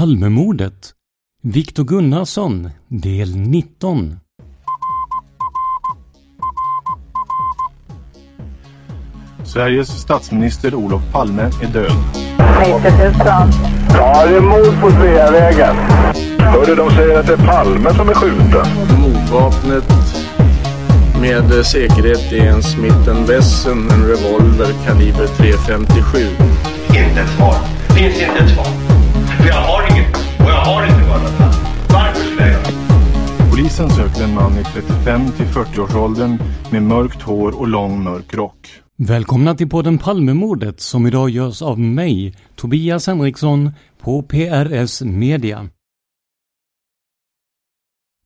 Palmemordet Viktor Gunnarsson Del 19 Sveriges statsminister Olof Palme är död. 90 000. Ja, det är mord på Sveavägen. Hörde de säger att det är Palme som är skjuten. Mordvapnet med säkerhet är en Smith Wesson, en revolver kaliber .357. Inte ett svar. Finns inte ett svar. Jag har inget. Och jag har inte varit Varför skulle jag göra Polisen söker en man i 35 till 40-årsåldern med mörkt hår och lång mörk rock. Välkomna till podden Palmemordet som idag görs av mig, Tobias Henriksson, på PRS Media.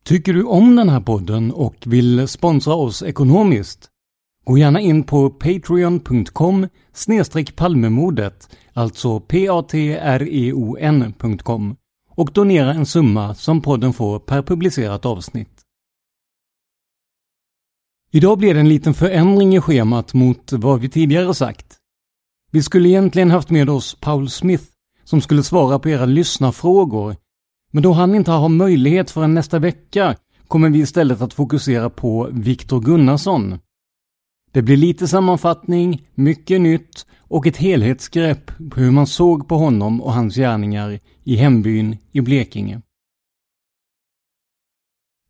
Tycker du om den här podden och vill sponsra oss ekonomiskt? Gå gärna in på patreon.com palmemodet, alltså p-a-t-r-e-o-n.com och donera en summa som podden får per publicerat avsnitt. Idag blir det en liten förändring i schemat mot vad vi tidigare sagt. Vi skulle egentligen haft med oss Paul Smith som skulle svara på era lyssnarfrågor. Men då han inte har möjlighet förrän nästa vecka kommer vi istället att fokusera på Viktor Gunnarsson. Det blir lite sammanfattning, mycket nytt och ett helhetsgrepp på hur man såg på honom och hans gärningar i hembyn i Blekinge.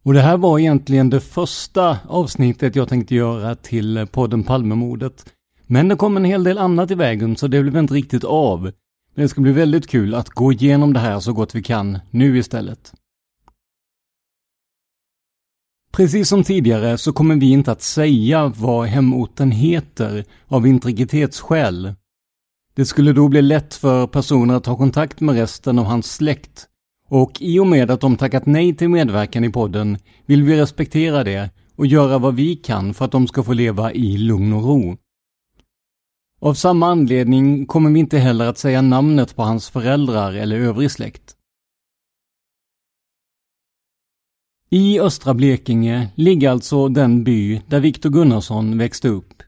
Och det här var egentligen det första avsnittet jag tänkte göra till podden Palmemordet. Men det kom en hel del annat i vägen så det blev inte riktigt av. Men det ska bli väldigt kul att gå igenom det här så gott vi kan nu istället. Precis som tidigare så kommer vi inte att säga vad hemorten heter av integritetsskäl. Det skulle då bli lätt för personer att ta kontakt med resten av hans släkt och i och med att de tackat nej till medverkan i podden vill vi respektera det och göra vad vi kan för att de ska få leva i lugn och ro. Av samma anledning kommer vi inte heller att säga namnet på hans föräldrar eller övrig släkt. I östra Blekinge ligger alltså den by där Viktor Gunnarsson växte upp.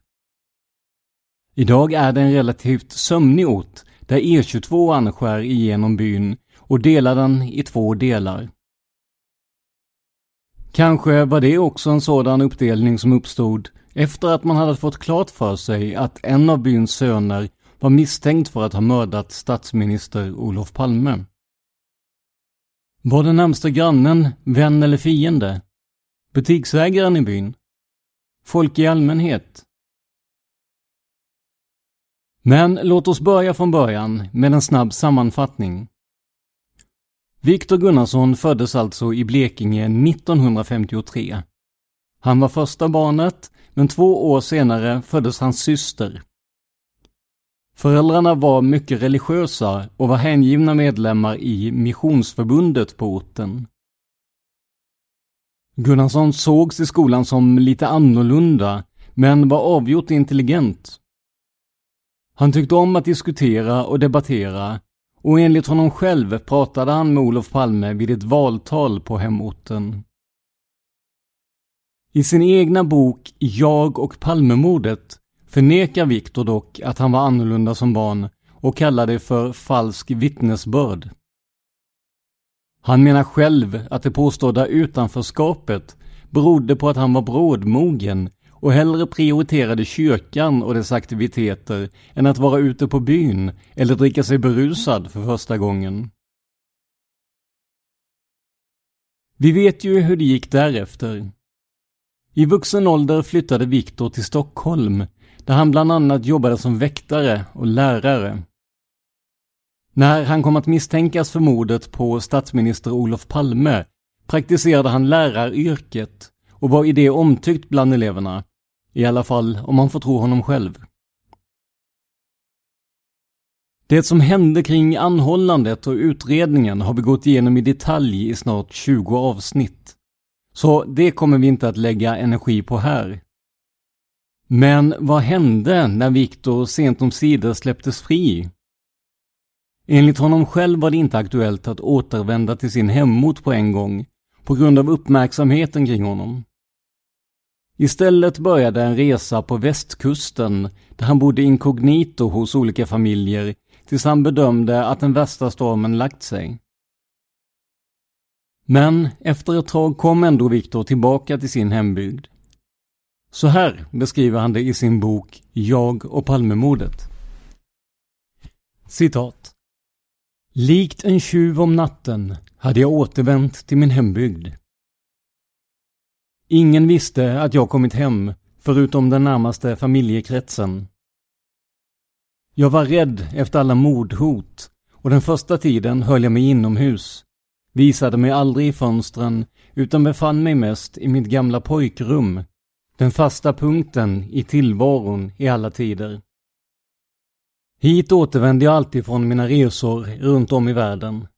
Idag är det en relativt sömnig ort där E22 anskär igenom byn och delar den i två delar. Kanske var det också en sådan uppdelning som uppstod efter att man hade fått klart för sig att en av byns söner var misstänkt för att ha mördat statsminister Olof Palme. Var den närmsta grannen vän eller fiende? Butiksägaren i byn? Folk i allmänhet? Men låt oss börja från början med en snabb sammanfattning. Viktor Gunnarsson föddes alltså i Blekinge 1953. Han var första barnet, men två år senare föddes hans syster. Föräldrarna var mycket religiösa och var hängivna medlemmar i Missionsförbundet på orten. Gunnarsson sågs i skolan som lite annorlunda, men var avgjort intelligent. Han tyckte om att diskutera och debattera och enligt honom själv pratade han med Olof Palme vid ett valtal på hemorten. I sin egna bok Jag och Palmemordet förnekar Viktor dock att han var annorlunda som barn och kallar det för falsk vittnesbörd. Han menar själv att det påstådda utanförskapet berodde på att han var brådmogen och hellre prioriterade kyrkan och dess aktiviteter än att vara ute på byn eller dricka sig berusad för första gången. Vi vet ju hur det gick därefter. I vuxen ålder flyttade Viktor till Stockholm där han bland annat jobbade som väktare och lärare. När han kom att misstänkas för mordet på statsminister Olof Palme praktiserade han läraryrket och var i det omtyckt bland eleverna. I alla fall om man får tro honom själv. Det som hände kring anhållandet och utredningen har vi gått igenom i detalj i snart 20 avsnitt. Så det kommer vi inte att lägga energi på här. Men vad hände när Viktor sent om sidor släpptes fri? Enligt honom själv var det inte aktuellt att återvända till sin hemort på en gång på grund av uppmärksamheten kring honom. Istället började en resa på västkusten där han bodde inkognito hos olika familjer tills han bedömde att den värsta stormen lagt sig. Men efter ett tag kom ändå Viktor tillbaka till sin hembygd. Så här beskriver han det i sin bok Jag och Palmemordet. Citat. Likt en tjuv om natten hade jag återvänt till min hembygd. Ingen visste att jag kommit hem, förutom den närmaste familjekretsen. Jag var rädd efter alla mordhot och den första tiden höll jag mig inomhus, visade mig aldrig i fönstren utan befann mig mest i mitt gamla pojkrum, den fasta punkten i tillvaron i alla tider. Hit återvände jag alltid från mina resor runt om i världen.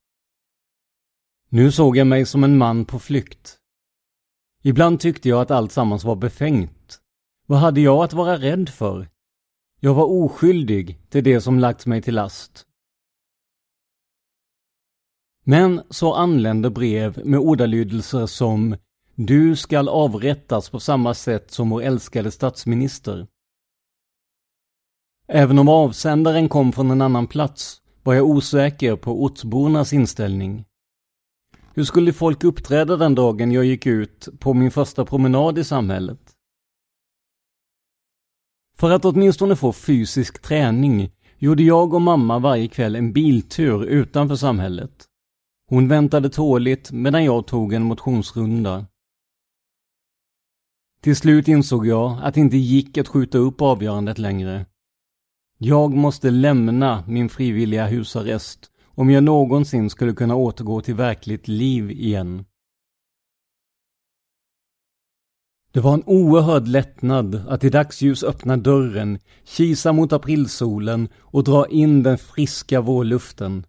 Nu såg jag mig som en man på flykt. Ibland tyckte jag att allt sammans var befängt. Vad hade jag att vara rädd för? Jag var oskyldig till det som lagts mig till last. Men så anlände brev med ordalydelser som du skall avrättas på samma sätt som vår älskade statsminister. Även om avsändaren kom från en annan plats var jag osäker på ortsbornas inställning. Hur skulle folk uppträda den dagen jag gick ut på min första promenad i samhället? För att åtminstone få fysisk träning gjorde jag och mamma varje kväll en biltur utanför samhället. Hon väntade tåligt medan jag tog en motionsrunda. Till slut insåg jag att det inte gick att skjuta upp avgörandet längre. Jag måste lämna min frivilliga husarrest om jag någonsin skulle kunna återgå till verkligt liv igen. Det var en oerhörd lättnad att i dagsljus öppna dörren, kisa mot aprilsolen och dra in den friska vårluften.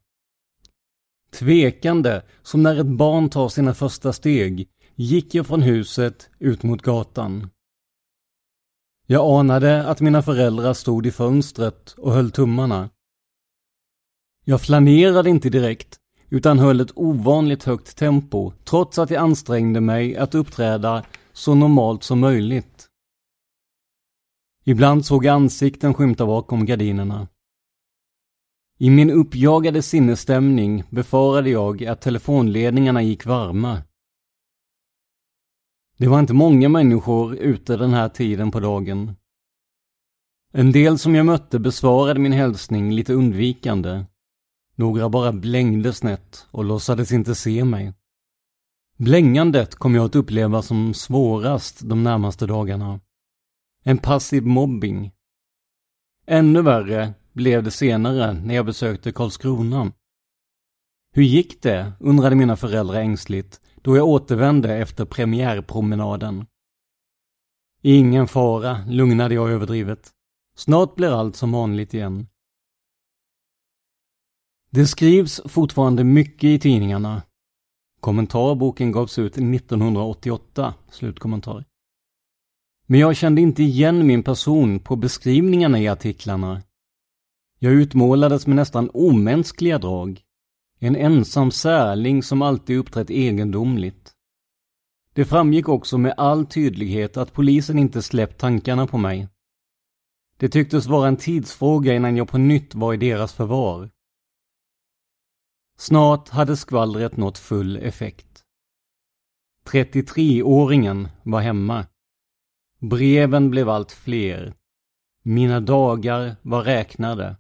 Tvekande, som när ett barn tar sina första steg, gick jag från huset ut mot gatan. Jag anade att mina föräldrar stod i fönstret och höll tummarna. Jag flanerade inte direkt, utan höll ett ovanligt högt tempo, trots att jag ansträngde mig att uppträda så normalt som möjligt. Ibland såg jag ansikten skymta bakom gardinerna. I min uppjagade sinnesstämning befarade jag att telefonledningarna gick varma. Det var inte många människor ute den här tiden på dagen. En del som jag mötte besvarade min hälsning lite undvikande. Några bara blängde snett och låtsades inte se mig. Blängandet kom jag att uppleva som svårast de närmaste dagarna. En passiv mobbing. Ännu värre blev det senare när jag besökte Karlskrona. Hur gick det? undrade mina föräldrar ängsligt då jag återvände efter premiärpromenaden. Ingen fara, lugnade jag överdrivet. Snart blir allt som vanligt igen. Det skrivs fortfarande mycket i tidningarna. Kommentarboken gavs ut 1988, slutkommentar. Men jag kände inte igen min person på beskrivningarna i artiklarna. Jag utmålades med nästan omänskliga drag. En ensam särling som alltid uppträtt egendomligt. Det framgick också med all tydlighet att polisen inte släppt tankarna på mig. Det tycktes vara en tidsfråga innan jag på nytt var i deras förvar. Snart hade skvallret nått full effekt. 33-åringen var hemma. Breven blev allt fler. Mina dagar var räknade.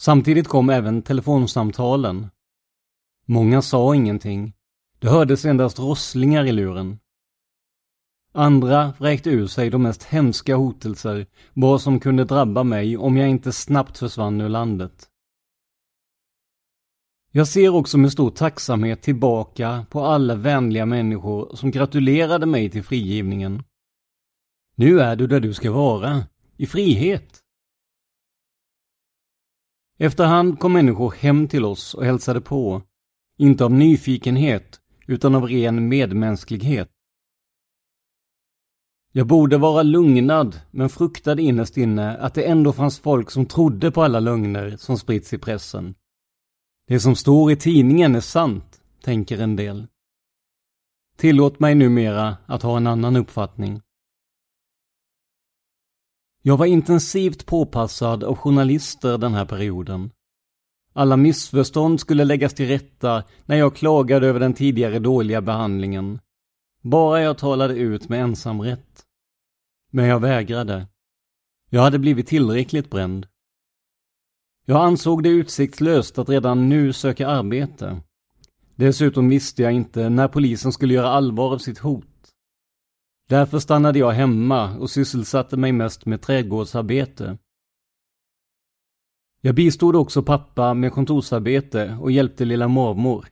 Samtidigt kom även telefonsamtalen. Många sa ingenting. Det hördes endast rosslingar i luren. Andra vräkte ur sig de mest hemska hotelser, vad som kunde drabba mig om jag inte snabbt försvann ur landet. Jag ser också med stor tacksamhet tillbaka på alla vänliga människor som gratulerade mig till frigivningen. Nu är du där du ska vara, i frihet. Efterhand kom människor hem till oss och hälsade på. Inte av nyfikenhet, utan av ren medmänsklighet. Jag borde vara lugnad, men fruktade innerst inne att det ändå fanns folk som trodde på alla lögner som spritts i pressen. Det som står i tidningen är sant, tänker en del. Tillåt mig numera att ha en annan uppfattning. Jag var intensivt påpassad av journalister den här perioden. Alla missförstånd skulle läggas till rätta när jag klagade över den tidigare dåliga behandlingen. Bara jag talade ut med ensamrätt. Men jag vägrade. Jag hade blivit tillräckligt bränd. Jag ansåg det utsiktslöst att redan nu söka arbete. Dessutom visste jag inte när polisen skulle göra allvar av sitt hot. Därför stannade jag hemma och sysselsatte mig mest med trädgårdsarbete. Jag bistod också pappa med kontorsarbete och hjälpte lilla mormor.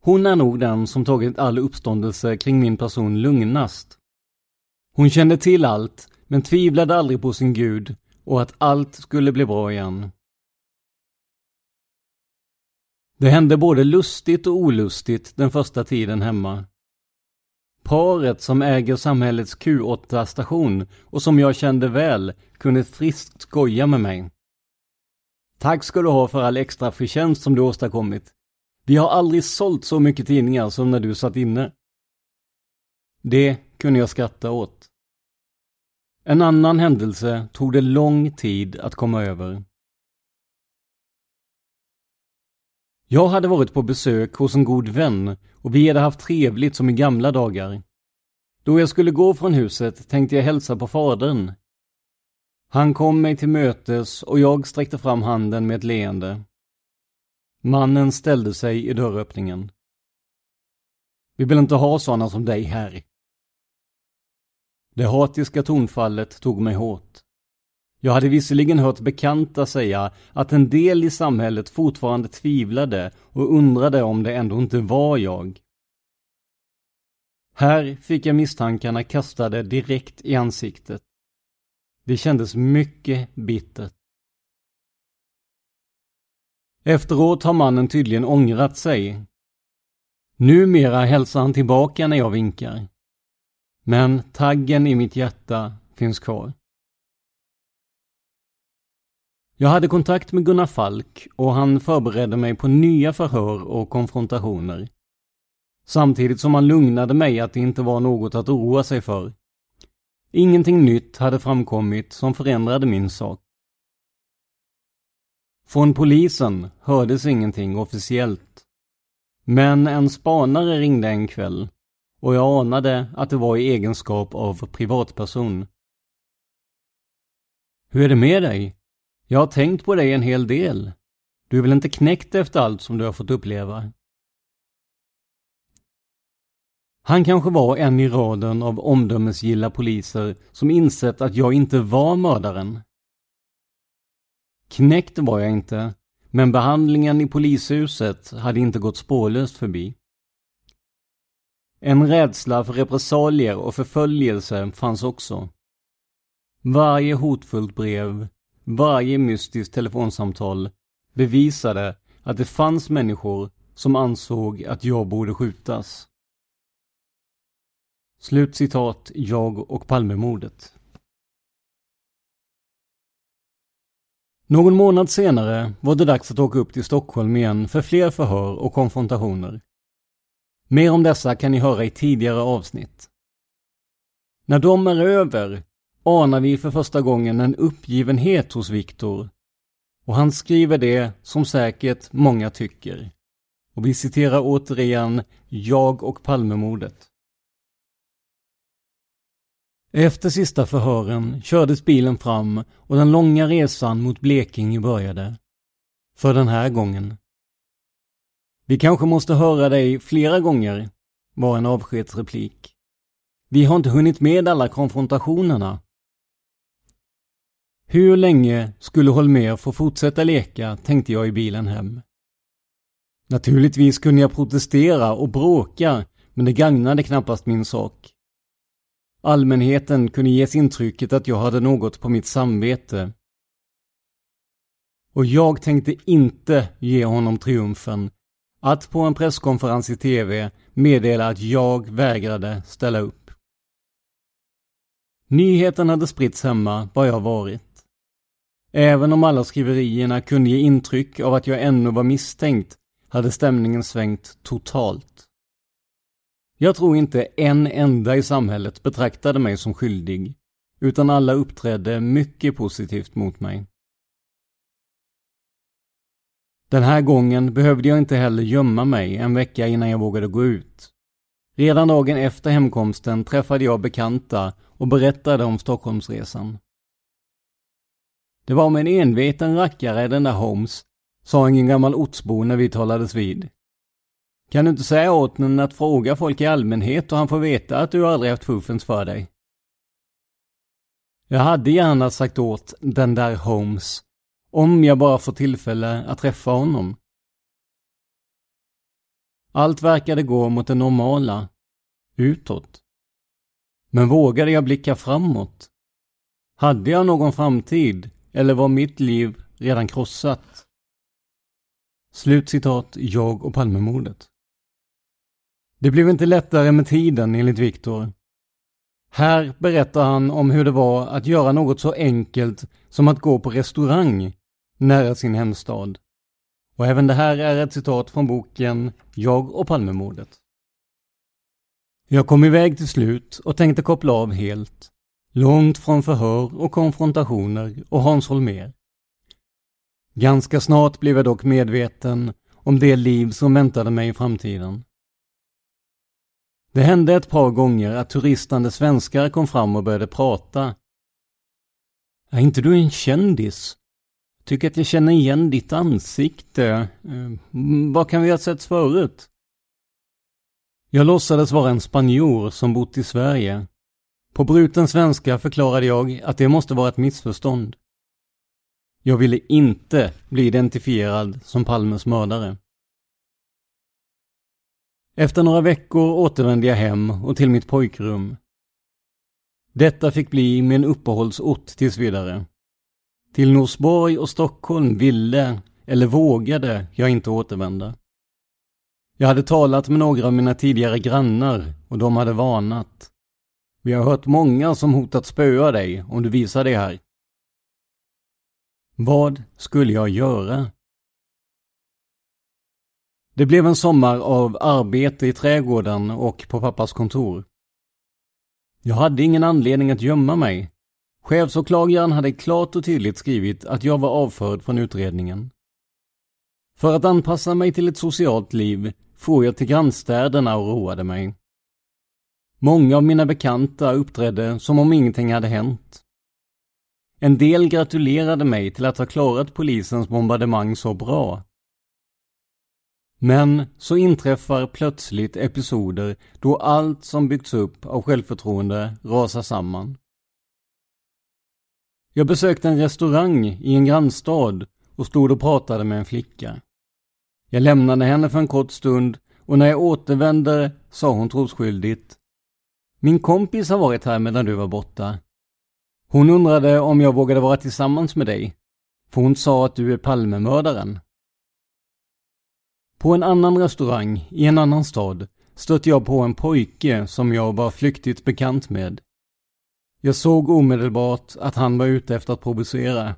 Hon är nog den som tagit all uppståndelse kring min person lugnast. Hon kände till allt, men tvivlade aldrig på sin gud och att allt skulle bli bra igen. Det hände både lustigt och olustigt den första tiden hemma. Paret som äger samhällets Q8-station och som jag kände väl kunde friskt skoja med mig. Tack ska du ha för all extra förtjänst som du åstadkommit. Vi har aldrig sålt så mycket tidningar som när du satt inne. Det kunde jag skratta åt. En annan händelse tog det lång tid att komma över. Jag hade varit på besök hos en god vän och vi hade haft trevligt som i gamla dagar. Då jag skulle gå från huset tänkte jag hälsa på fadern. Han kom mig till mötes och jag sträckte fram handen med ett leende. Mannen ställde sig i dörröppningen. Vi vill inte ha sådana som dig här. Det hatiska tonfallet tog mig hårt. Jag hade visserligen hört bekanta säga att en del i samhället fortfarande tvivlade och undrade om det ändå inte var jag. Här fick jag misstankarna kastade direkt i ansiktet. Det kändes mycket bittert. Efteråt har mannen tydligen ångrat sig. Numera hälsar han tillbaka när jag vinkar. Men taggen i mitt hjärta finns kvar. Jag hade kontakt med Gunnar Falk och han förberedde mig på nya förhör och konfrontationer. Samtidigt som han lugnade mig att det inte var något att oroa sig för. Ingenting nytt hade framkommit som förändrade min sak. Från polisen hördes ingenting officiellt. Men en spanare ringde en kväll och jag anade att det var i egenskap av privatperson. Hur är det med dig? Jag har tänkt på dig en hel del. Du är väl inte knäckt efter allt som du har fått uppleva? Han kanske var en i raden av omdömesgilla poliser som insett att jag inte var mördaren. Knäckt var jag inte, men behandlingen i polishuset hade inte gått spårlöst förbi. En rädsla för repressalier och förföljelse fanns också. Varje hotfullt brev, varje mystiskt telefonsamtal bevisade att det fanns människor som ansåg att jag borde skjutas. Slutcitat Jag och Palmemordet. Någon månad senare var det dags att åka upp till Stockholm igen för fler förhör och konfrontationer. Mer om dessa kan ni höra i tidigare avsnitt. När de är över anar vi för första gången en uppgivenhet hos Viktor. Och han skriver det som säkert många tycker. Och vi citerar återigen Jag och Palmemordet. Efter sista förhören kördes bilen fram och den långa resan mot Blekinge började. För den här gången. Vi kanske måste höra dig flera gånger, var en avskedsreplik. Vi har inte hunnit med alla konfrontationerna. Hur länge skulle Holmer få fortsätta leka, tänkte jag i bilen hem. Naturligtvis kunde jag protestera och bråka, men det gagnade knappast min sak. Allmänheten kunde ges intrycket att jag hade något på mitt samvete. Och jag tänkte inte ge honom triumfen att på en presskonferens i TV meddela att jag vägrade ställa upp. Nyheten hade spritts hemma var jag varit. Även om alla skriverierna kunde ge intryck av att jag ännu var misstänkt hade stämningen svängt totalt. Jag tror inte en enda i samhället betraktade mig som skyldig, utan alla uppträdde mycket positivt mot mig. Den här gången behövde jag inte heller gömma mig en vecka innan jag vågade gå ut. Redan dagen efter hemkomsten träffade jag bekanta och berättade om Stockholmsresan. Det var med en enveten rackare den där Holmes, sa en gammal ortsbo när vi talades vid. Kan du inte säga åt honom att fråga folk i allmänhet och han får veta att du aldrig haft fuffens för dig? Jag hade gärna sagt åt den där Holmes, om jag bara får tillfälle att träffa honom. Allt verkade gå mot det normala, utåt. Men vågade jag blicka framåt? Hade jag någon framtid, eller var mitt liv redan krossat? Slutcitat jag och Palmemordet. Det blev inte lättare med tiden enligt Viktor. Här berättar han om hur det var att göra något så enkelt som att gå på restaurang nära sin hemstad. Och även det här är ett citat från boken Jag och Palmemordet. Jag kom iväg till slut och tänkte koppla av helt. Långt från förhör och konfrontationer och Hans Holmér. Ganska snart blev jag dock medveten om det liv som väntade mig i framtiden. Det hände ett par gånger att turistande svenskar kom fram och började prata. Är inte du en kändis? Tycker att jag känner igen ditt ansikte. Eh, vad kan vi ha sett förut? Jag låtsades vara en spanjor som bott i Sverige. På bruten svenska förklarade jag att det måste vara ett missförstånd. Jag ville inte bli identifierad som Palmes mördare. Efter några veckor återvände jag hem och till mitt pojkrum. Detta fick bli min uppehållsort tills vidare. Till Norsborg och Stockholm ville, eller vågade, jag inte återvända. Jag hade talat med några av mina tidigare grannar och de hade varnat. Vi har hört många som hotat spöa dig om du visar dig här. Vad skulle jag göra? Det blev en sommar av arbete i trädgården och på pappas kontor. Jag hade ingen anledning att gömma mig. Chefsåklagaren hade klart och tydligt skrivit att jag var avförd från utredningen. För att anpassa mig till ett socialt liv for jag till grannstäderna och roade mig. Många av mina bekanta uppträdde som om ingenting hade hänt. En del gratulerade mig till att ha klarat polisens bombardemang så bra. Men så inträffar plötsligt episoder då allt som byggts upp av självförtroende rasar samman. Jag besökte en restaurang i en grannstad och stod och pratade med en flicka. Jag lämnade henne för en kort stund och när jag återvände sa hon trosskyldigt min kompis har varit här medan du var borta. Hon undrade om jag vågade vara tillsammans med dig. För hon sa att du är Palmemördaren. På en annan restaurang i en annan stad stötte jag på en pojke som jag var flyktigt bekant med. Jag såg omedelbart att han var ute efter att provocera.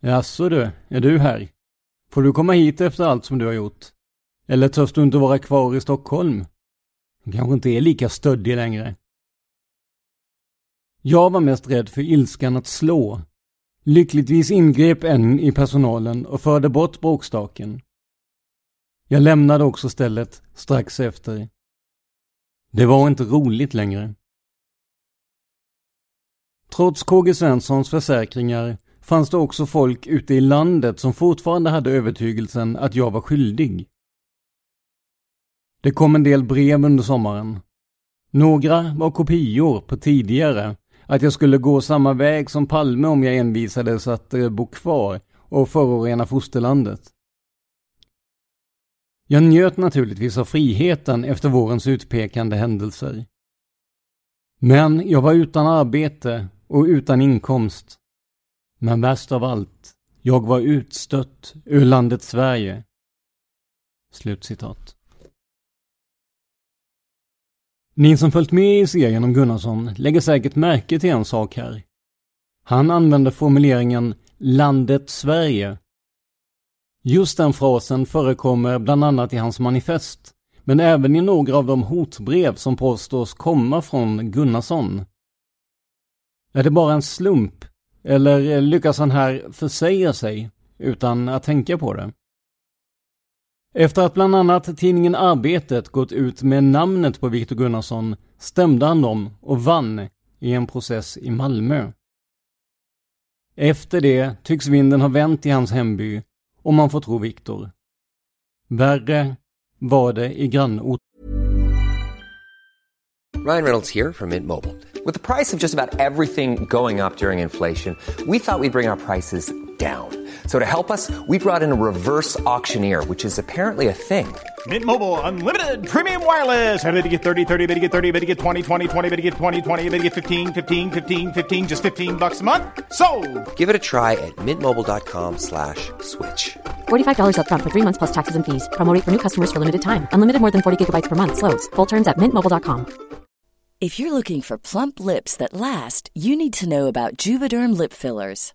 Jaså du, är du här? Får du komma hit efter allt som du har gjort? Eller törs du inte vara kvar i Stockholm? Hon kanske inte är lika stöddig längre. Jag var mest rädd för ilskan att slå. Lyckligtvis ingrep en i personalen och förde bort bråkstaken. Jag lämnade också stället strax efter. Det var inte roligt längre. Trots KG Svenssons försäkringar fanns det också folk ute i landet som fortfarande hade övertygelsen att jag var skyldig. Det kom en del brev under sommaren. Några var kopior på tidigare, att jag skulle gå samma väg som Palme om jag envisades att eh, bo kvar och förorena fosterlandet. Jag njöt naturligtvis av friheten efter vårens utpekande händelser. Men jag var utan arbete och utan inkomst. Men värst av allt, jag var utstött ur landet Sverige. Slutcitat. Ni som följt med i serien om Gunnarsson lägger säkert märke till en sak här. Han använder formuleringen ”landet Sverige”. Just den frasen förekommer bland annat i hans manifest, men även i några av de hotbrev som påstås komma från Gunnarsson. Är det bara en slump? Eller lyckas han här försäga sig utan att tänka på det? Efter att bland annat tidningen Arbetet gått ut med namnet på Viktor Gunnarsson stämde han dem och vann i en process i Malmö. Efter det tycks vinden ha vänt i hans hemby, om man får tro Viktor. Värre var det i grannort. Ryan Reynolds här från Mint Mobile. Med priset på nästan allt som går upp under inflationen, trodde vi att vi skulle bring våra priser. down. So to help us, we brought in a reverse auctioneer, which is apparently a thing. Mint Mobile unlimited premium wireless. Have to get 30, 30, bit to get 30, bit to get 20, 20, 20, bit to get 20, 20, bit to get 15, 15, 15, 15 just 15 bucks a month. So, Give it a try at mintmobile.com/switch. slash $45 upfront for three months plus taxes and fees. Promo rate for new customers for limited time. Unlimited more than 40 gigabytes per month slows. Full terms at mintmobile.com. If you're looking for plump lips that last, you need to know about Juvederm lip fillers.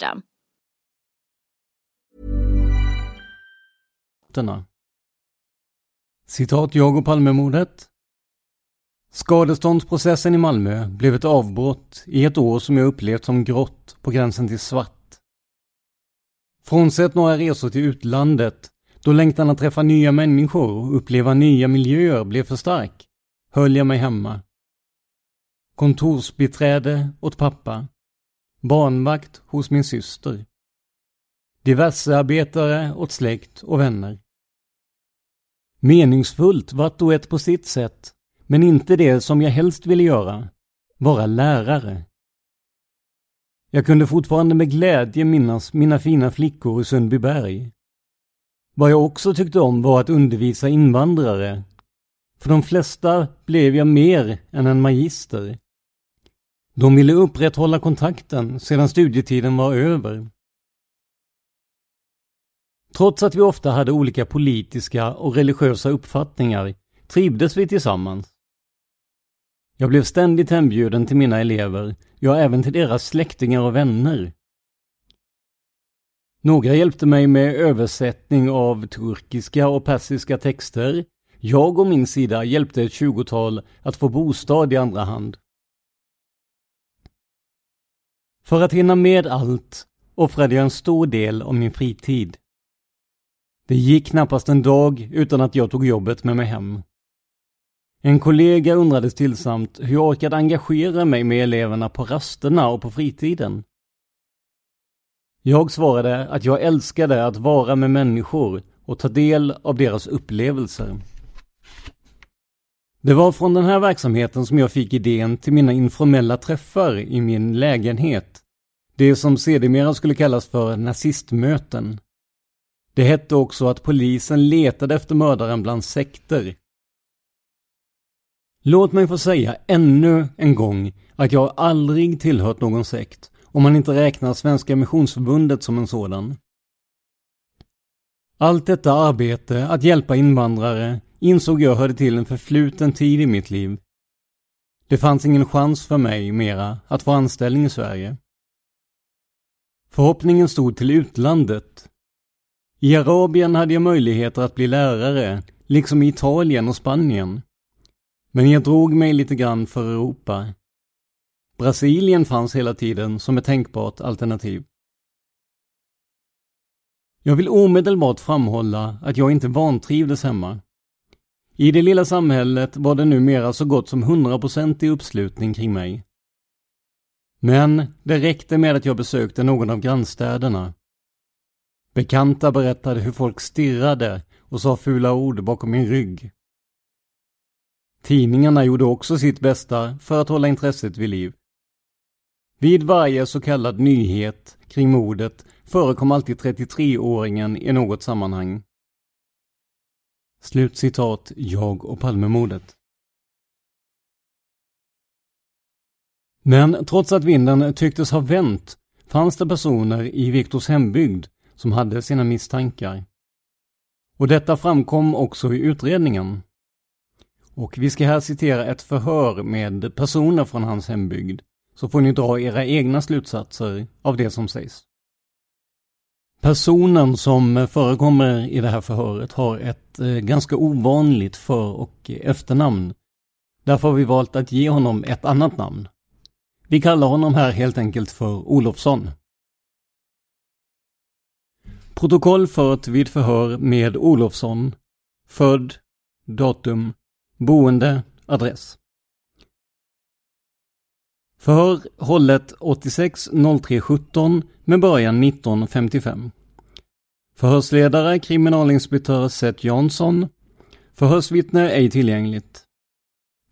system. Citat jag och Palmemordet. Skadeståndsprocessen i Malmö blev ett avbrott i ett år som jag upplevt som grått på gränsen till svart. Frånsett några resor till utlandet, då längtan att träffa nya människor och uppleva nya miljöer blev för stark, höll jag mig hemma. Kontorsbiträde åt pappa. Barnvakt hos min syster. Diversearbetare åt släkt och vänner. Meningsfullt vart och ett på sitt sätt, men inte det som jag helst ville göra, vara lärare. Jag kunde fortfarande med glädje minnas mina fina flickor i Sundbyberg. Vad jag också tyckte om var att undervisa invandrare. För de flesta blev jag mer än en magister. De ville upprätthålla kontakten sedan studietiden var över. Trots att vi ofta hade olika politiska och religiösa uppfattningar trivdes vi tillsammans. Jag blev ständigt hembjuden till mina elever, ja även till deras släktingar och vänner. Några hjälpte mig med översättning av turkiska och persiska texter. Jag och min sida hjälpte ett tjugotal att få bostad i andra hand. För att hinna med allt offrade jag en stor del av min fritid. Det gick knappast en dag utan att jag tog jobbet med mig hem. En kollega undrade stillsamt hur jag orkade engagera mig med eleverna på rasterna och på fritiden. Jag svarade att jag älskade att vara med människor och ta del av deras upplevelser. Det var från den här verksamheten som jag fick idén till mina informella träffar i min lägenhet. Det som sedermera skulle kallas för nazistmöten. Det hette också att polisen letade efter mördaren bland sekter. Låt mig få säga ännu en gång att jag aldrig tillhört någon sekt om man inte räknar Svenska Missionsförbundet som en sådan. Allt detta arbete att hjälpa invandrare insåg jag hörde till en förfluten tid i mitt liv. Det fanns ingen chans för mig mera att få anställning i Sverige. Förhoppningen stod till utlandet. I Arabien hade jag möjligheter att bli lärare, liksom i Italien och Spanien. Men jag drog mig lite grann för Europa. Brasilien fanns hela tiden som ett tänkbart alternativ. Jag vill omedelbart framhålla att jag inte vantrivdes hemma. I det lilla samhället var det numera så gott som hundraprocentig uppslutning kring mig. Men det räckte med att jag besökte någon av grannstäderna. Bekanta berättade hur folk stirrade och sa fula ord bakom min rygg. Tidningarna gjorde också sitt bästa för att hålla intresset vid liv. Vid varje så kallad nyhet kring mordet förekom alltid 33-åringen i något sammanhang. Slutcitat Jag och Palmemordet. Men trots att vinden tycktes ha vänt fanns det personer i Viktors hembygd som hade sina misstankar. Och detta framkom också i utredningen. Och vi ska här citera ett förhör med personer från hans hembygd, så får ni dra era egna slutsatser av det som sägs. Personen som förekommer i det här förhöret har ett eh, ganska ovanligt för och efternamn. Därför har vi valt att ge honom ett annat namn. Vi kallar honom här helt enkelt för Olofsson. Protokoll fört vid förhör med Olofsson. Född. Datum. Boende. Adress. Förhör hållet 86 03 17 med början 19.55. Förhörsledare kriminalinspektör Seth Jansson. Förhörsvittne ej tillgängligt.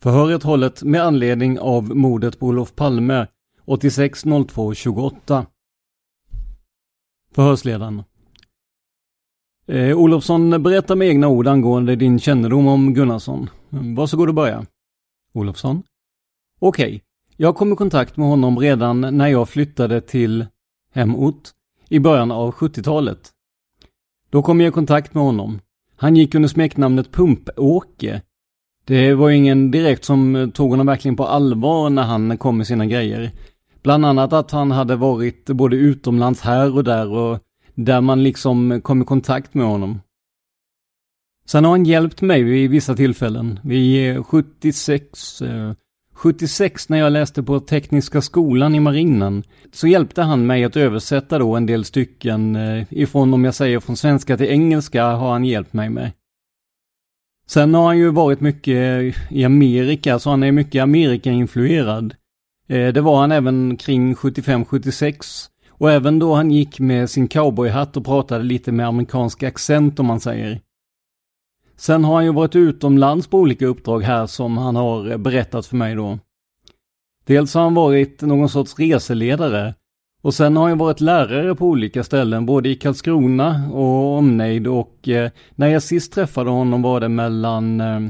Förhöret hållet med anledning av mordet på Olof Palme 86 02 28 Förhörsledaren. Eh, Olofsson, berätta med egna ord angående din kännedom om Gunnarsson. Varsågod och börja. Olofsson. Okej, okay jag kom i kontakt med honom redan när jag flyttade till hemort i början av 70-talet. Då kom jag i kontakt med honom. Han gick under smeknamnet Pump-Åke. Det var ingen direkt som tog honom verkligen på allvar när han kom med sina grejer. Bland annat att han hade varit både utomlands här och där och där man liksom kom i kontakt med honom. Sen har han hjälpt mig vid vissa tillfällen. Vid 76, 76 när jag läste på Tekniska skolan i marinen så hjälpte han mig att översätta då en del stycken eh, ifrån, om jag säger från svenska till engelska, har han hjälpt mig med. Sen har han ju varit mycket i Amerika, så han är mycket Amerika-influerad. Eh, det var han även kring 75-76 och även då han gick med sin cowboyhatt och pratade lite med amerikansk accent om man säger. Sen har han ju varit utomlands på olika uppdrag här som han har berättat för mig då. Dels har han varit någon sorts reseledare Och sen har jag varit lärare på olika ställen, både i Karlskrona och omnejd och eh, när jag sist träffade honom var det mellan, eh,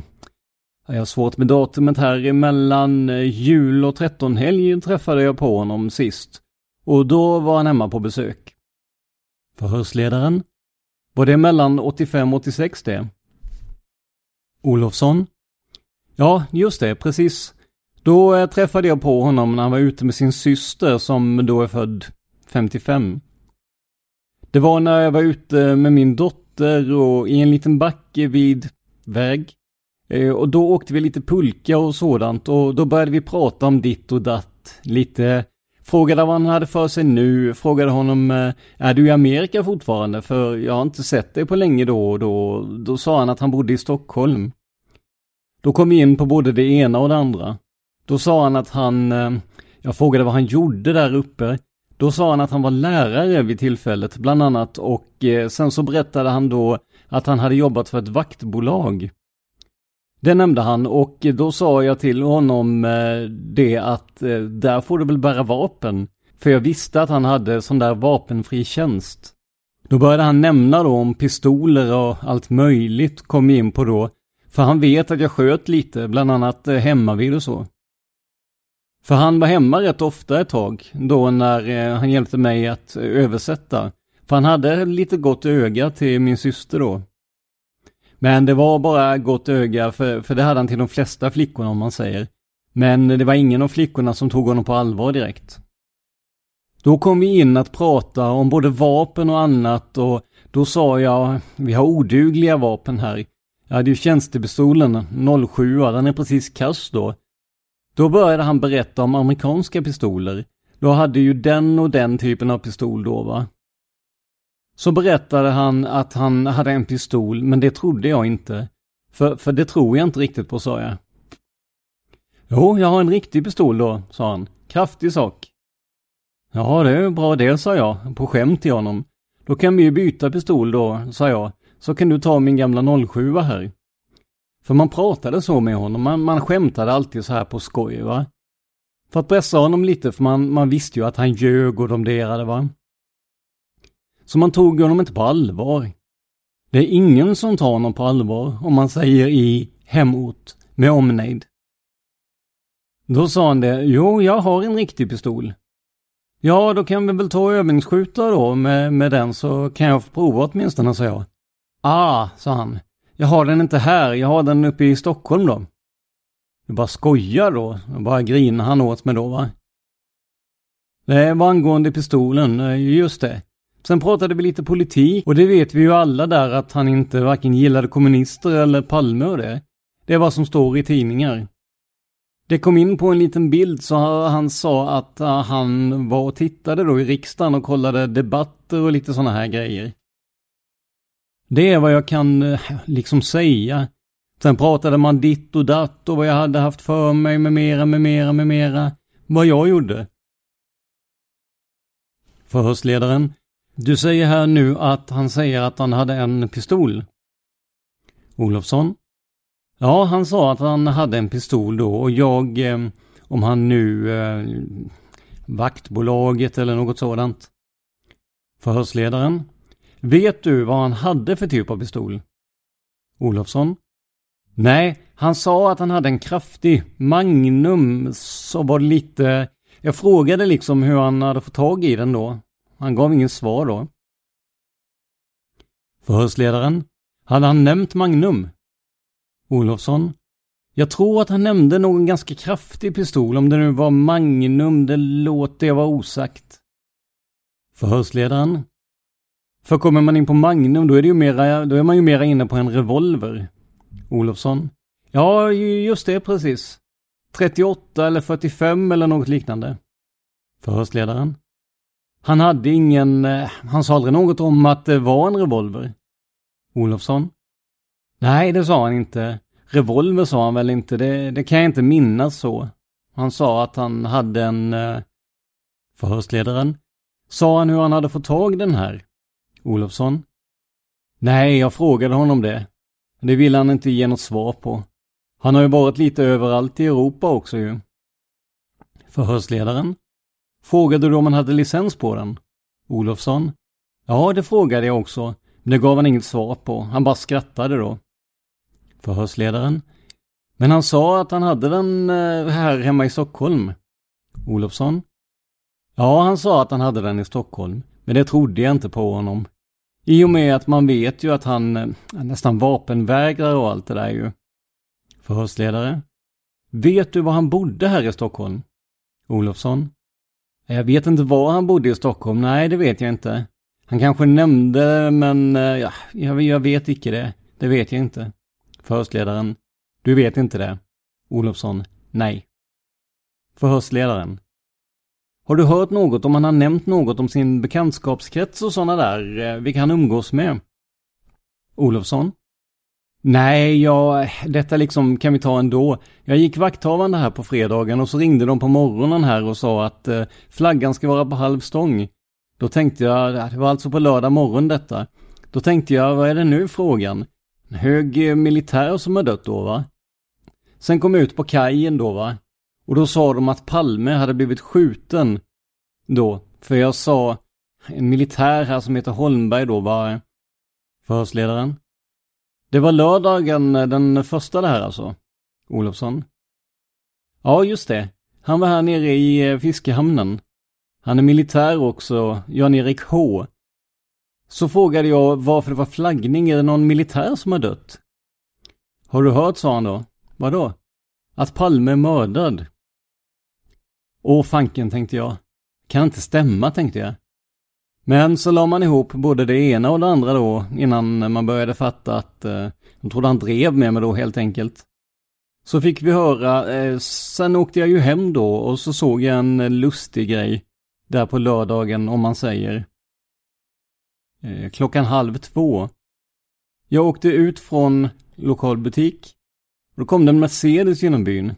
jag har svårt med datumet här, mellan eh, jul och trettonhelg träffade jag på honom sist. Och då var han hemma på besök. Förhörsledaren? Var det mellan 85 och 86 det? Olofsson? Ja, just det, precis. Då eh, träffade jag på honom när han var ute med sin syster som då är född 55. Det var när jag var ute med min dotter och i en liten backe vid väg. Eh, och då åkte vi lite pulka och sådant och då började vi prata om ditt och datt. Lite Frågade vad han hade för sig nu, frågade honom, eh, är du i Amerika fortfarande? För jag har inte sett dig på länge då och då. Då sa han att han bodde i Stockholm. Då kom vi in på både det ena och det andra. Då sa han att han, eh, jag frågade vad han gjorde där uppe. Då sa han att han var lärare vid tillfället bland annat och eh, sen så berättade han då att han hade jobbat för ett vaktbolag. Det nämnde han och då sa jag till honom eh, det att eh, där får du väl bära vapen. För jag visste att han hade sån där vapenfri tjänst. Då började han nämna då om pistoler och allt möjligt kom in på då. För han vet att jag sköt lite, bland annat eh, hemma vid och så. För han var hemma rätt ofta ett tag, då när han hjälpte mig att översätta. För han hade lite gott öga till min syster då. Men det var bara gott öga, för, för det hade han till de flesta flickorna om man säger. Men det var ingen av flickorna som tog honom på allvar direkt. Då kom vi in att prata om både vapen och annat och då sa jag, vi har odugliga vapen här. Jag hade ju tjänstepistolen, 07, den är precis kass då. Då började han berätta om amerikanska pistoler. Då hade ju den och den typen av pistol då va. Så berättade han att han hade en pistol, men det trodde jag inte. För, för det tror jag inte riktigt på, sa jag. Jo, jag har en riktig pistol då, sa han. Kraftig sak. Ja, det är bra det, sa jag, på skämt till honom. Då kan vi ju byta pistol då, sa jag. Så kan du ta min gamla 07 här. För man pratade så med honom, man, man skämtade alltid så här på skoj va. För att pressa honom lite, för man, man visste ju att han ljög och domderade va. Så man tog honom inte på allvar. Det är ingen som tar honom på allvar om man säger i hemort med omnejd. Då sa han det, jo jag har en riktig pistol. Ja, då kan vi väl ta och övningsskjuta då med, med den så kan jag få prova åtminstone, sa jag. Ah, sa han. Jag har den inte här, jag har den uppe i Stockholm då. Du bara skojar då, Jag bara grinar han åt mig då va. Det var angående pistolen, eh, just det. Sen pratade vi lite politik och det vet vi ju alla där att han inte varken gillade kommunister eller Palme och det. Det är vad som står i tidningar. Det kom in på en liten bild så han sa att eh, han var och tittade då i riksdagen och kollade debatter och lite sådana här grejer. Det är vad jag kan eh, liksom säga. Sen pratade man ditt och datt och vad jag hade haft för mig med mera, med mera, med mera. Vad jag gjorde. Förhörsledaren. Du säger här nu att han säger att han hade en pistol. Olofsson. Ja, han sa att han hade en pistol då och jag, eh, om han nu, eh, vaktbolaget eller något sådant. Förhörsledaren. Vet du vad han hade för typ av pistol? Olofsson? Nej, han sa att han hade en kraftig Magnum, så var det lite... Jag frågade liksom hur han hade fått tag i den då. Han gav ingen svar då. Förhörsledaren? Hade han nämnt Magnum? Olofsson? Jag tror att han nämnde någon ganska kraftig pistol, om det nu var Magnum, det låter jag vara osagt. Förhörsledaren? För kommer man in på Magnum då är det ju mera, då är man ju mera inne på en revolver. Olofsson. Ja, just det precis. 38 eller 45 eller något liknande. Förhörsledaren. Han hade ingen, eh, han sa aldrig något om att det var en revolver. Olofsson. Nej, det sa han inte. Revolver sa han väl inte, det, det kan jag inte minnas så. Han sa att han hade en... Eh, förhörsledaren. Sa han hur han hade fått tag den här? Olofsson? Nej, jag frågade honom det. Det ville han inte ge något svar på. Han har ju varit lite överallt i Europa också ju. Förhörsledaren? Frågade du om han hade licens på den? Olofsson. Ja, det frågade jag också. Men det gav han inget svar på. Han bara skrattade då. Förhörsledaren. Men han sa att han hade den eh, här hemma i Stockholm. Olofsson. Ja, han sa att han hade den i Stockholm. Men det trodde jag inte på honom. I och med att man vet ju att han eh, nästan vapenvägrar och allt det där ju. Förhörsledare. Vet du var han bodde här i Stockholm? Olofsson. Jag vet inte var han bodde i Stockholm. Nej, det vet jag inte. Han kanske nämnde, men eh, ja, jag, jag vet icke det. Det vet jag inte. Förhörsledaren. Du vet inte det? Olofsson. Nej. Förhörsledaren. Har du hört något om han har nämnt något om sin bekantskapskrets och sådana där, eh, vilka han umgås med? Olofsson. Nej, ja, detta liksom kan vi ta ändå. Jag gick vakthavande här på fredagen och så ringde de på morgonen här och sa att eh, flaggan ska vara på halv stång. Då tänkte jag, ah, det var alltså på lördag morgon detta. Då tänkte jag, vad är det nu frågan? En hög eh, militär som har dött då va? Sen kom jag ut på kajen då va? Och då sa de att Palme hade blivit skjuten då. För jag sa, en militär här som heter Holmberg då va? förhörsledaren. Det var lördagen eh, den första det här alltså? Olofsson? Ja, just det. Han var här nere i eh, fiskehamnen. Han är militär också, Jan-Erik H. Så frågade jag varför det var flaggning, är det någon militär som har dött? Har du hört, sa han då. Vadå? Att Palme är mördad. Åh fanken, tänkte jag. Kan inte stämma, tänkte jag. Men så la man ihop både det ena och det andra då innan man började fatta att eh, de trodde han drev med mig då helt enkelt. Så fick vi höra, eh, sen åkte jag ju hem då och så såg jag en lustig grej där på lördagen om man säger. Eh, klockan halv två. Jag åkte ut från lokalbutik. Och då kom det en Mercedes genom byn.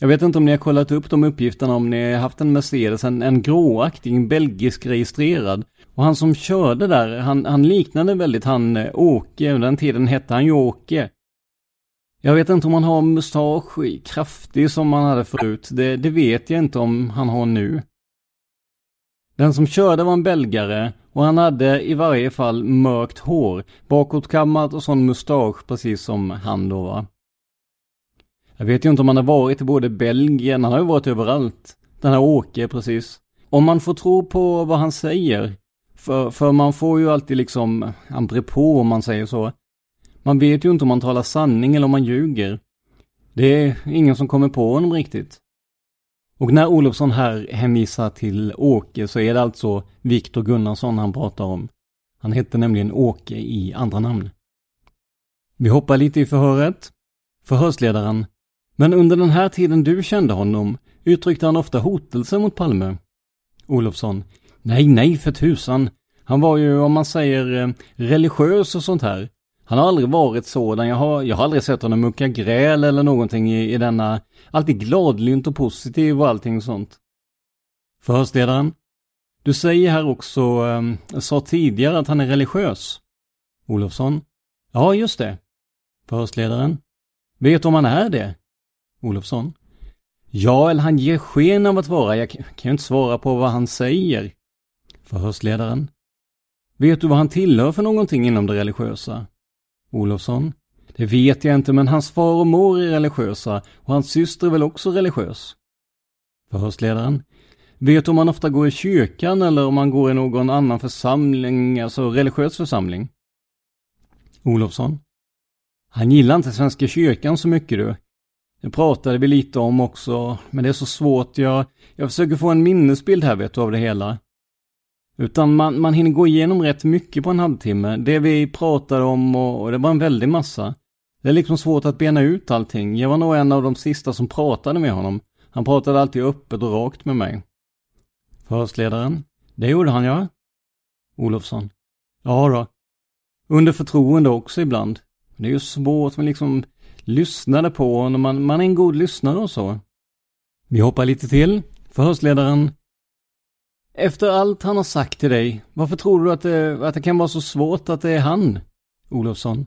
Jag vet inte om ni har kollat upp de uppgifterna om ni har haft en Mercedes, en, en gråaktig, en belgisk registrerad. Och han som körde där, han, han liknade väldigt han eh, Åke, den tiden hette han ju Åke. Jag vet inte om han har mustasch kraftig som han hade förut, det, det vet jag inte om han har nu. Den som körde var en belgare och han hade i varje fall mörkt hår, bakåtkammat och sån mustasch precis som han då var. Jag vet ju inte om han har varit i både Belgien, han har ju varit överallt. Den här Åke precis. Om man får tro på vad han säger, för, för man får ju alltid liksom, han på om man säger så. Man vet ju inte om man talar sanning eller om man ljuger. Det är ingen som kommer på honom riktigt. Och när Olofsson här hänvisar till Åke så är det alltså Viktor Gunnarsson han pratar om. Han hette nämligen Åke i andra namn. Vi hoppar lite i förhöret. Förhörsledaren men under den här tiden du kände honom uttryckte han ofta hotelser mot Palme. Olofsson. Nej, nej för tusan. Han var ju, om man säger, eh, religiös och sånt här. Han har aldrig varit sådan. Jag har, jag har aldrig sett honom mucka gräl eller någonting i, i denna, alltid gladlynt och positiv och allting sånt. Förhörsledaren. Du säger här också, äh, sa tidigare att han är religiös. Olofsson. Ja, just det. Förhörsledaren. Vet du om han är det? Olofsson. Ja, eller han ger sken av att vara. Jag kan ju inte svara på vad han säger. Förhörsledaren. Vet du vad han tillhör för någonting inom det religiösa? Olofsson. Det vet jag inte, men hans far och mor är religiösa och hans syster är väl också religiös? Förhörsledaren. Vet du om han ofta går i kyrkan eller om han går i någon annan församling, alltså religiös församling? Olofsson. Han gillar inte Svenska kyrkan så mycket du. Det pratade vi lite om också, men det är så svårt. Jag, jag försöker få en minnesbild här vet du av det hela. Utan man, man hinner gå igenom rätt mycket på en halvtimme. Det vi pratade om och, och det var en väldig massa. Det är liksom svårt att bena ut allting. Jag var nog en av de sista som pratade med honom. Han pratade alltid öppet och rakt med mig. Förhörsledaren. Det gjorde han ja. Olofsson. Ja då. Under förtroende också ibland. Det är ju svårt man liksom lyssnade på honom. Man, man är en god lyssnare och så. Vi hoppar lite till. Förhörsledaren. Efter allt han har sagt till dig, varför tror du att det, att det kan vara så svårt att det är han? Olofsson.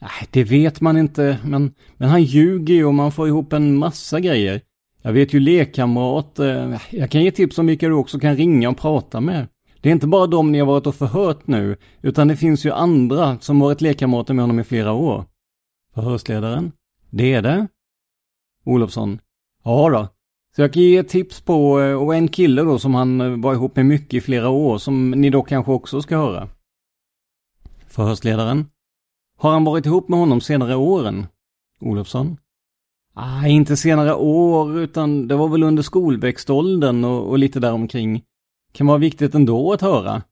Nej, det vet man inte, men, men han ljuger ju och man får ihop en massa grejer. Jag vet ju lekkamrater. Eh, jag kan ge tips om vilka du också kan ringa och prata med. Det är inte bara de ni har varit och förhört nu, utan det finns ju andra som varit lekkamrater med honom i flera år. Förhörsledaren? Det är det? Olofsson? Ja då. Så jag kan ge tips på, eh, och en kille då som han eh, var ihop med mycket i flera år, som ni då kanske också ska höra. Förhörsledaren? Har han varit ihop med honom senare åren? Olofsson? Ah, inte senare år, utan det var väl under skolväxtåldern och, och lite däromkring. Kan vara viktigt ändå att höra.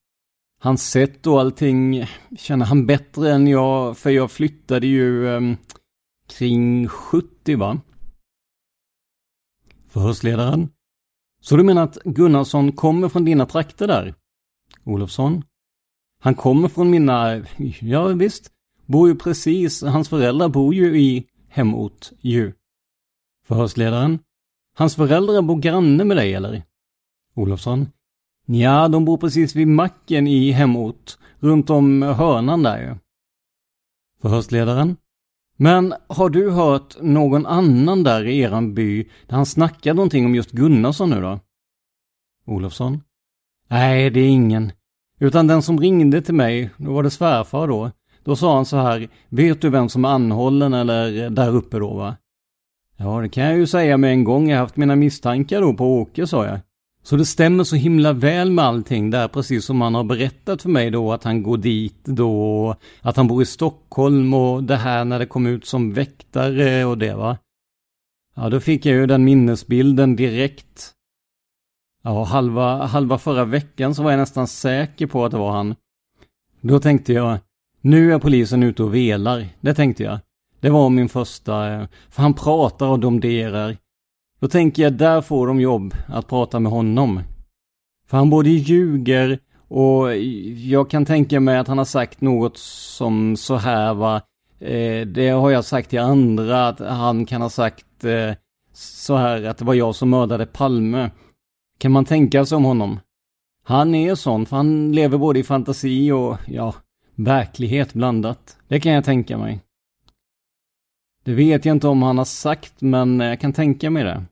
Hans sätt och allting känner han bättre än jag, för jag flyttade ju um, kring 70 va? Förhörsledaren. Så du menar att Gunnarsson kommer från dina trakter där? Olofsson. Han kommer från mina, ja visst, bor ju precis, hans föräldrar bor ju i hemort ju. Förhörsledaren. Hans föräldrar bor granne med dig eller? Olofsson. Ja, de bor precis vid macken i hemort, runt om hörnan där ju. Förhörsledaren. Men har du hört någon annan där i eran by där han snackade någonting om just Gunnarsson nu då? Olofsson. Nej, det är ingen. Utan den som ringde till mig, då var det svärfar då. Då sa han så här, vet du vem som är anhållen eller där uppe då va? Ja, det kan jag ju säga med en gång. Jag har haft mina misstankar då på Åke, sa jag. Så det stämmer så himla väl med allting där, precis som han har berättat för mig då att han går dit då, att han bor i Stockholm och det här när det kom ut som väktare och det va. Ja, då fick jag ju den minnesbilden direkt. Ja, halva, halva förra veckan så var jag nästan säker på att det var han. Då tänkte jag, nu är polisen ute och velar. Det tänkte jag. Det var min första, eh, för han pratar och domderar. Då tänker jag, där får de jobb att prata med honom. För han både ljuger och jag kan tänka mig att han har sagt något som så här va. Eh, det har jag sagt till andra, att han kan ha sagt eh, så här att det var jag som mördade Palme. Kan man tänka sig om honom? Han är sån, för han lever både i fantasi och, ja, verklighet blandat. Det kan jag tänka mig. Det vet jag inte om han har sagt, men jag kan tänka mig det.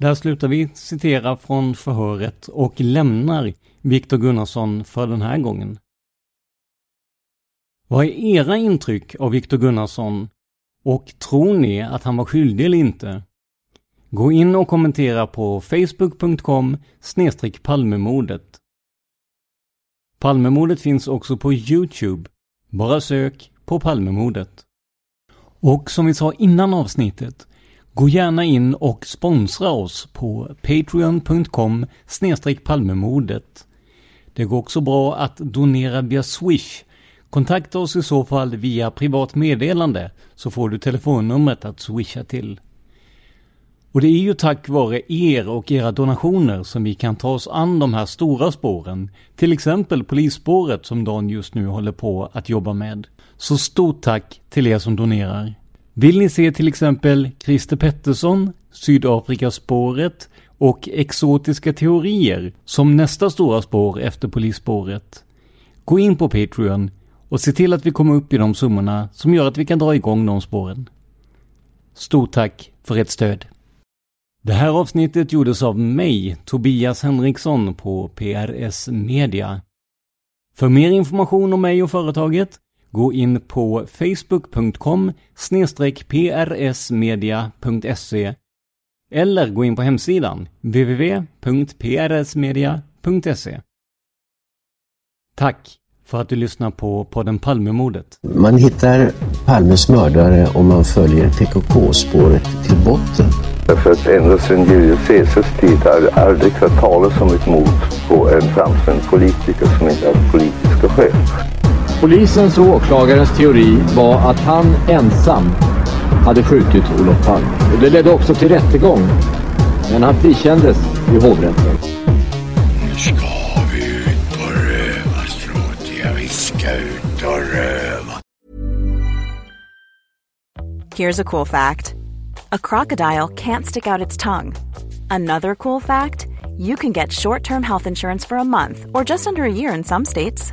Där slutar vi citera från förhöret och lämnar Viktor Gunnarsson för den här gången. Vad är era intryck av Viktor Gunnarsson och tror ni att han var skyldig eller inte? Gå in och kommentera på facebook.com Palmemordet. Palmemordet finns också på Youtube. Bara sök på Palmemordet. Och som vi sa innan avsnittet, gå gärna in och sponsra oss på patreon.com palmemodet. Det går också bra att donera via Swish. Kontakta oss i så fall via privat meddelande så får du telefonnumret att swisha till. Och det är ju tack vare er och era donationer som vi kan ta oss an de här stora spåren. Till exempel polisspåret som Dan just nu håller på att jobba med. Så stort tack till er som donerar. Vill ni se till exempel Christer Pettersson, Sydafrikaspåret och Exotiska teorier som nästa stora spår efter polisspåret? Gå in på Patreon och se till att vi kommer upp i de summorna som gör att vi kan dra igång de spåren. Stort tack för ert stöd! Det här avsnittet gjordes av mig, Tobias Henriksson på PRS Media. För mer information om mig och företaget, gå in på facebook.com prsmedia.se eller gå in på hemsidan www.prsmedia.se. Tack för att du lyssnar på podden Palmemordet. Man hittar Palmes mördare om man följer PKK-spåret till botten. För att ända sedan Julius Caesars tid har det aldrig hört talas om ett mord på en framstående politiker som inte hade politiska skäl. Polisens och åklagarens teori var att han ensam hade skjutit Olof Palme. Det ledde också till rättegång. Men han frikändes i hovrätten. Nu ska vi ut på rövarstråt. Vi ska ut och röva. Here's a cool fact. A crocodile can't stick out its tongue. Another cool fact, you can get short-term health insurance for a month or just under a year in some states.